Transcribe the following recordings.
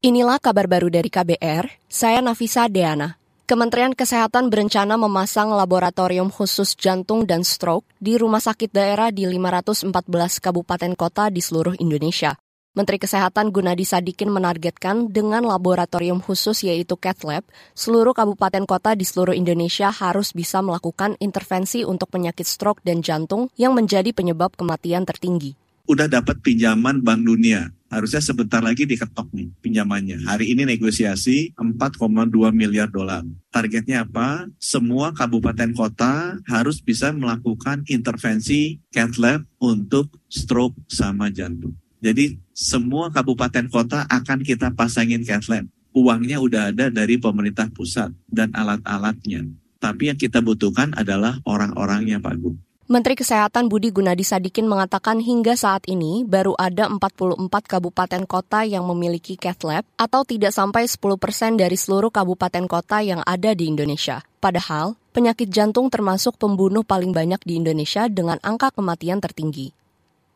Inilah kabar baru dari KBR, saya Nafisa Deana. Kementerian Kesehatan berencana memasang laboratorium khusus jantung dan stroke di rumah sakit daerah di 514 kabupaten kota di seluruh Indonesia. Menteri Kesehatan Gunadi Sadikin menargetkan dengan laboratorium khusus yaitu Cath Lab, seluruh kabupaten kota di seluruh Indonesia harus bisa melakukan intervensi untuk penyakit stroke dan jantung yang menjadi penyebab kematian tertinggi udah dapat pinjaman Bank Dunia. Harusnya sebentar lagi diketok nih pinjamannya. Hari ini negosiasi 4,2 miliar dolar. Targetnya apa? Semua kabupaten kota harus bisa melakukan intervensi cath lab untuk stroke sama jantung. Jadi semua kabupaten kota akan kita pasangin cath lab. Uangnya udah ada dari pemerintah pusat dan alat-alatnya. Tapi yang kita butuhkan adalah orang-orangnya Pak Gu. Menteri Kesehatan Budi Gunadi Sadikin mengatakan hingga saat ini baru ada 44 kabupaten kota yang memiliki cath lab atau tidak sampai 10 persen dari seluruh kabupaten kota yang ada di Indonesia. Padahal, penyakit jantung termasuk pembunuh paling banyak di Indonesia dengan angka kematian tertinggi.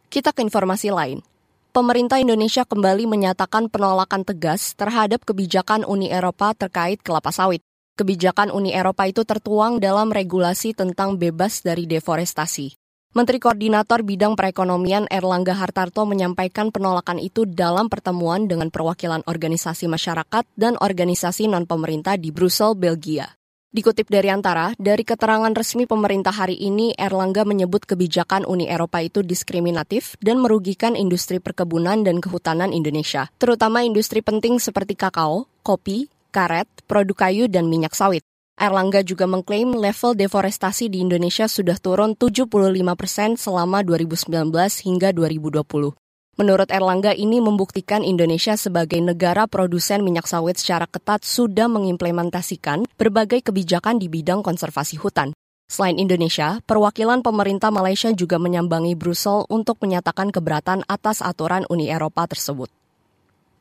Kita ke informasi lain. Pemerintah Indonesia kembali menyatakan penolakan tegas terhadap kebijakan Uni Eropa terkait kelapa sawit. Kebijakan Uni Eropa itu tertuang dalam regulasi tentang bebas dari deforestasi. Menteri Koordinator Bidang Perekonomian Erlangga Hartarto menyampaikan penolakan itu dalam pertemuan dengan perwakilan organisasi masyarakat dan organisasi non-pemerintah di Brussel, Belgia. Dikutip dari antara, dari keterangan resmi pemerintah hari ini, Erlangga menyebut kebijakan Uni Eropa itu diskriminatif dan merugikan industri perkebunan dan kehutanan Indonesia, terutama industri penting seperti kakao, kopi, karet, produk kayu, dan minyak sawit. Erlangga juga mengklaim level deforestasi di Indonesia sudah turun 75 persen selama 2019 hingga 2020. Menurut Erlangga, ini membuktikan Indonesia sebagai negara produsen minyak sawit secara ketat sudah mengimplementasikan berbagai kebijakan di bidang konservasi hutan. Selain Indonesia, perwakilan pemerintah Malaysia juga menyambangi Brussel untuk menyatakan keberatan atas aturan Uni Eropa tersebut.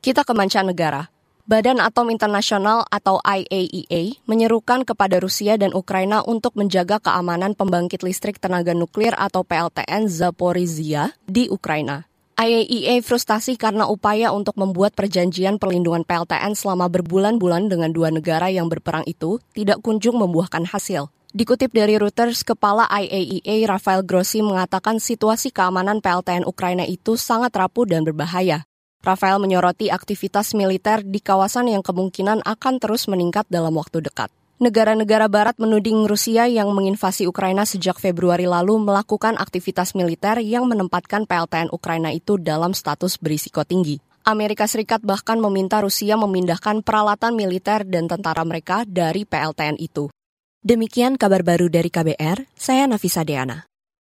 Kita ke mancanegara. Badan Atom Internasional atau IAEA e menyerukan kepada Rusia dan Ukraina untuk menjaga keamanan pembangkit listrik tenaga nuklir atau PLTN Zaporizhia di Ukraina. IAEA e frustasi karena upaya untuk membuat perjanjian perlindungan PLTN selama berbulan-bulan dengan dua negara yang berperang itu tidak kunjung membuahkan hasil. Dikutip dari Reuters, Kepala IAEA e Rafael Grossi mengatakan situasi keamanan PLTN Ukraina itu sangat rapuh dan berbahaya. Rafael menyoroti aktivitas militer di kawasan yang kemungkinan akan terus meningkat dalam waktu dekat. Negara-negara barat menuding Rusia yang menginvasi Ukraina sejak Februari lalu melakukan aktivitas militer yang menempatkan PLTN Ukraina itu dalam status berisiko tinggi. Amerika Serikat bahkan meminta Rusia memindahkan peralatan militer dan tentara mereka dari PLTN itu. Demikian kabar baru dari KBR, saya Nafisa Deana.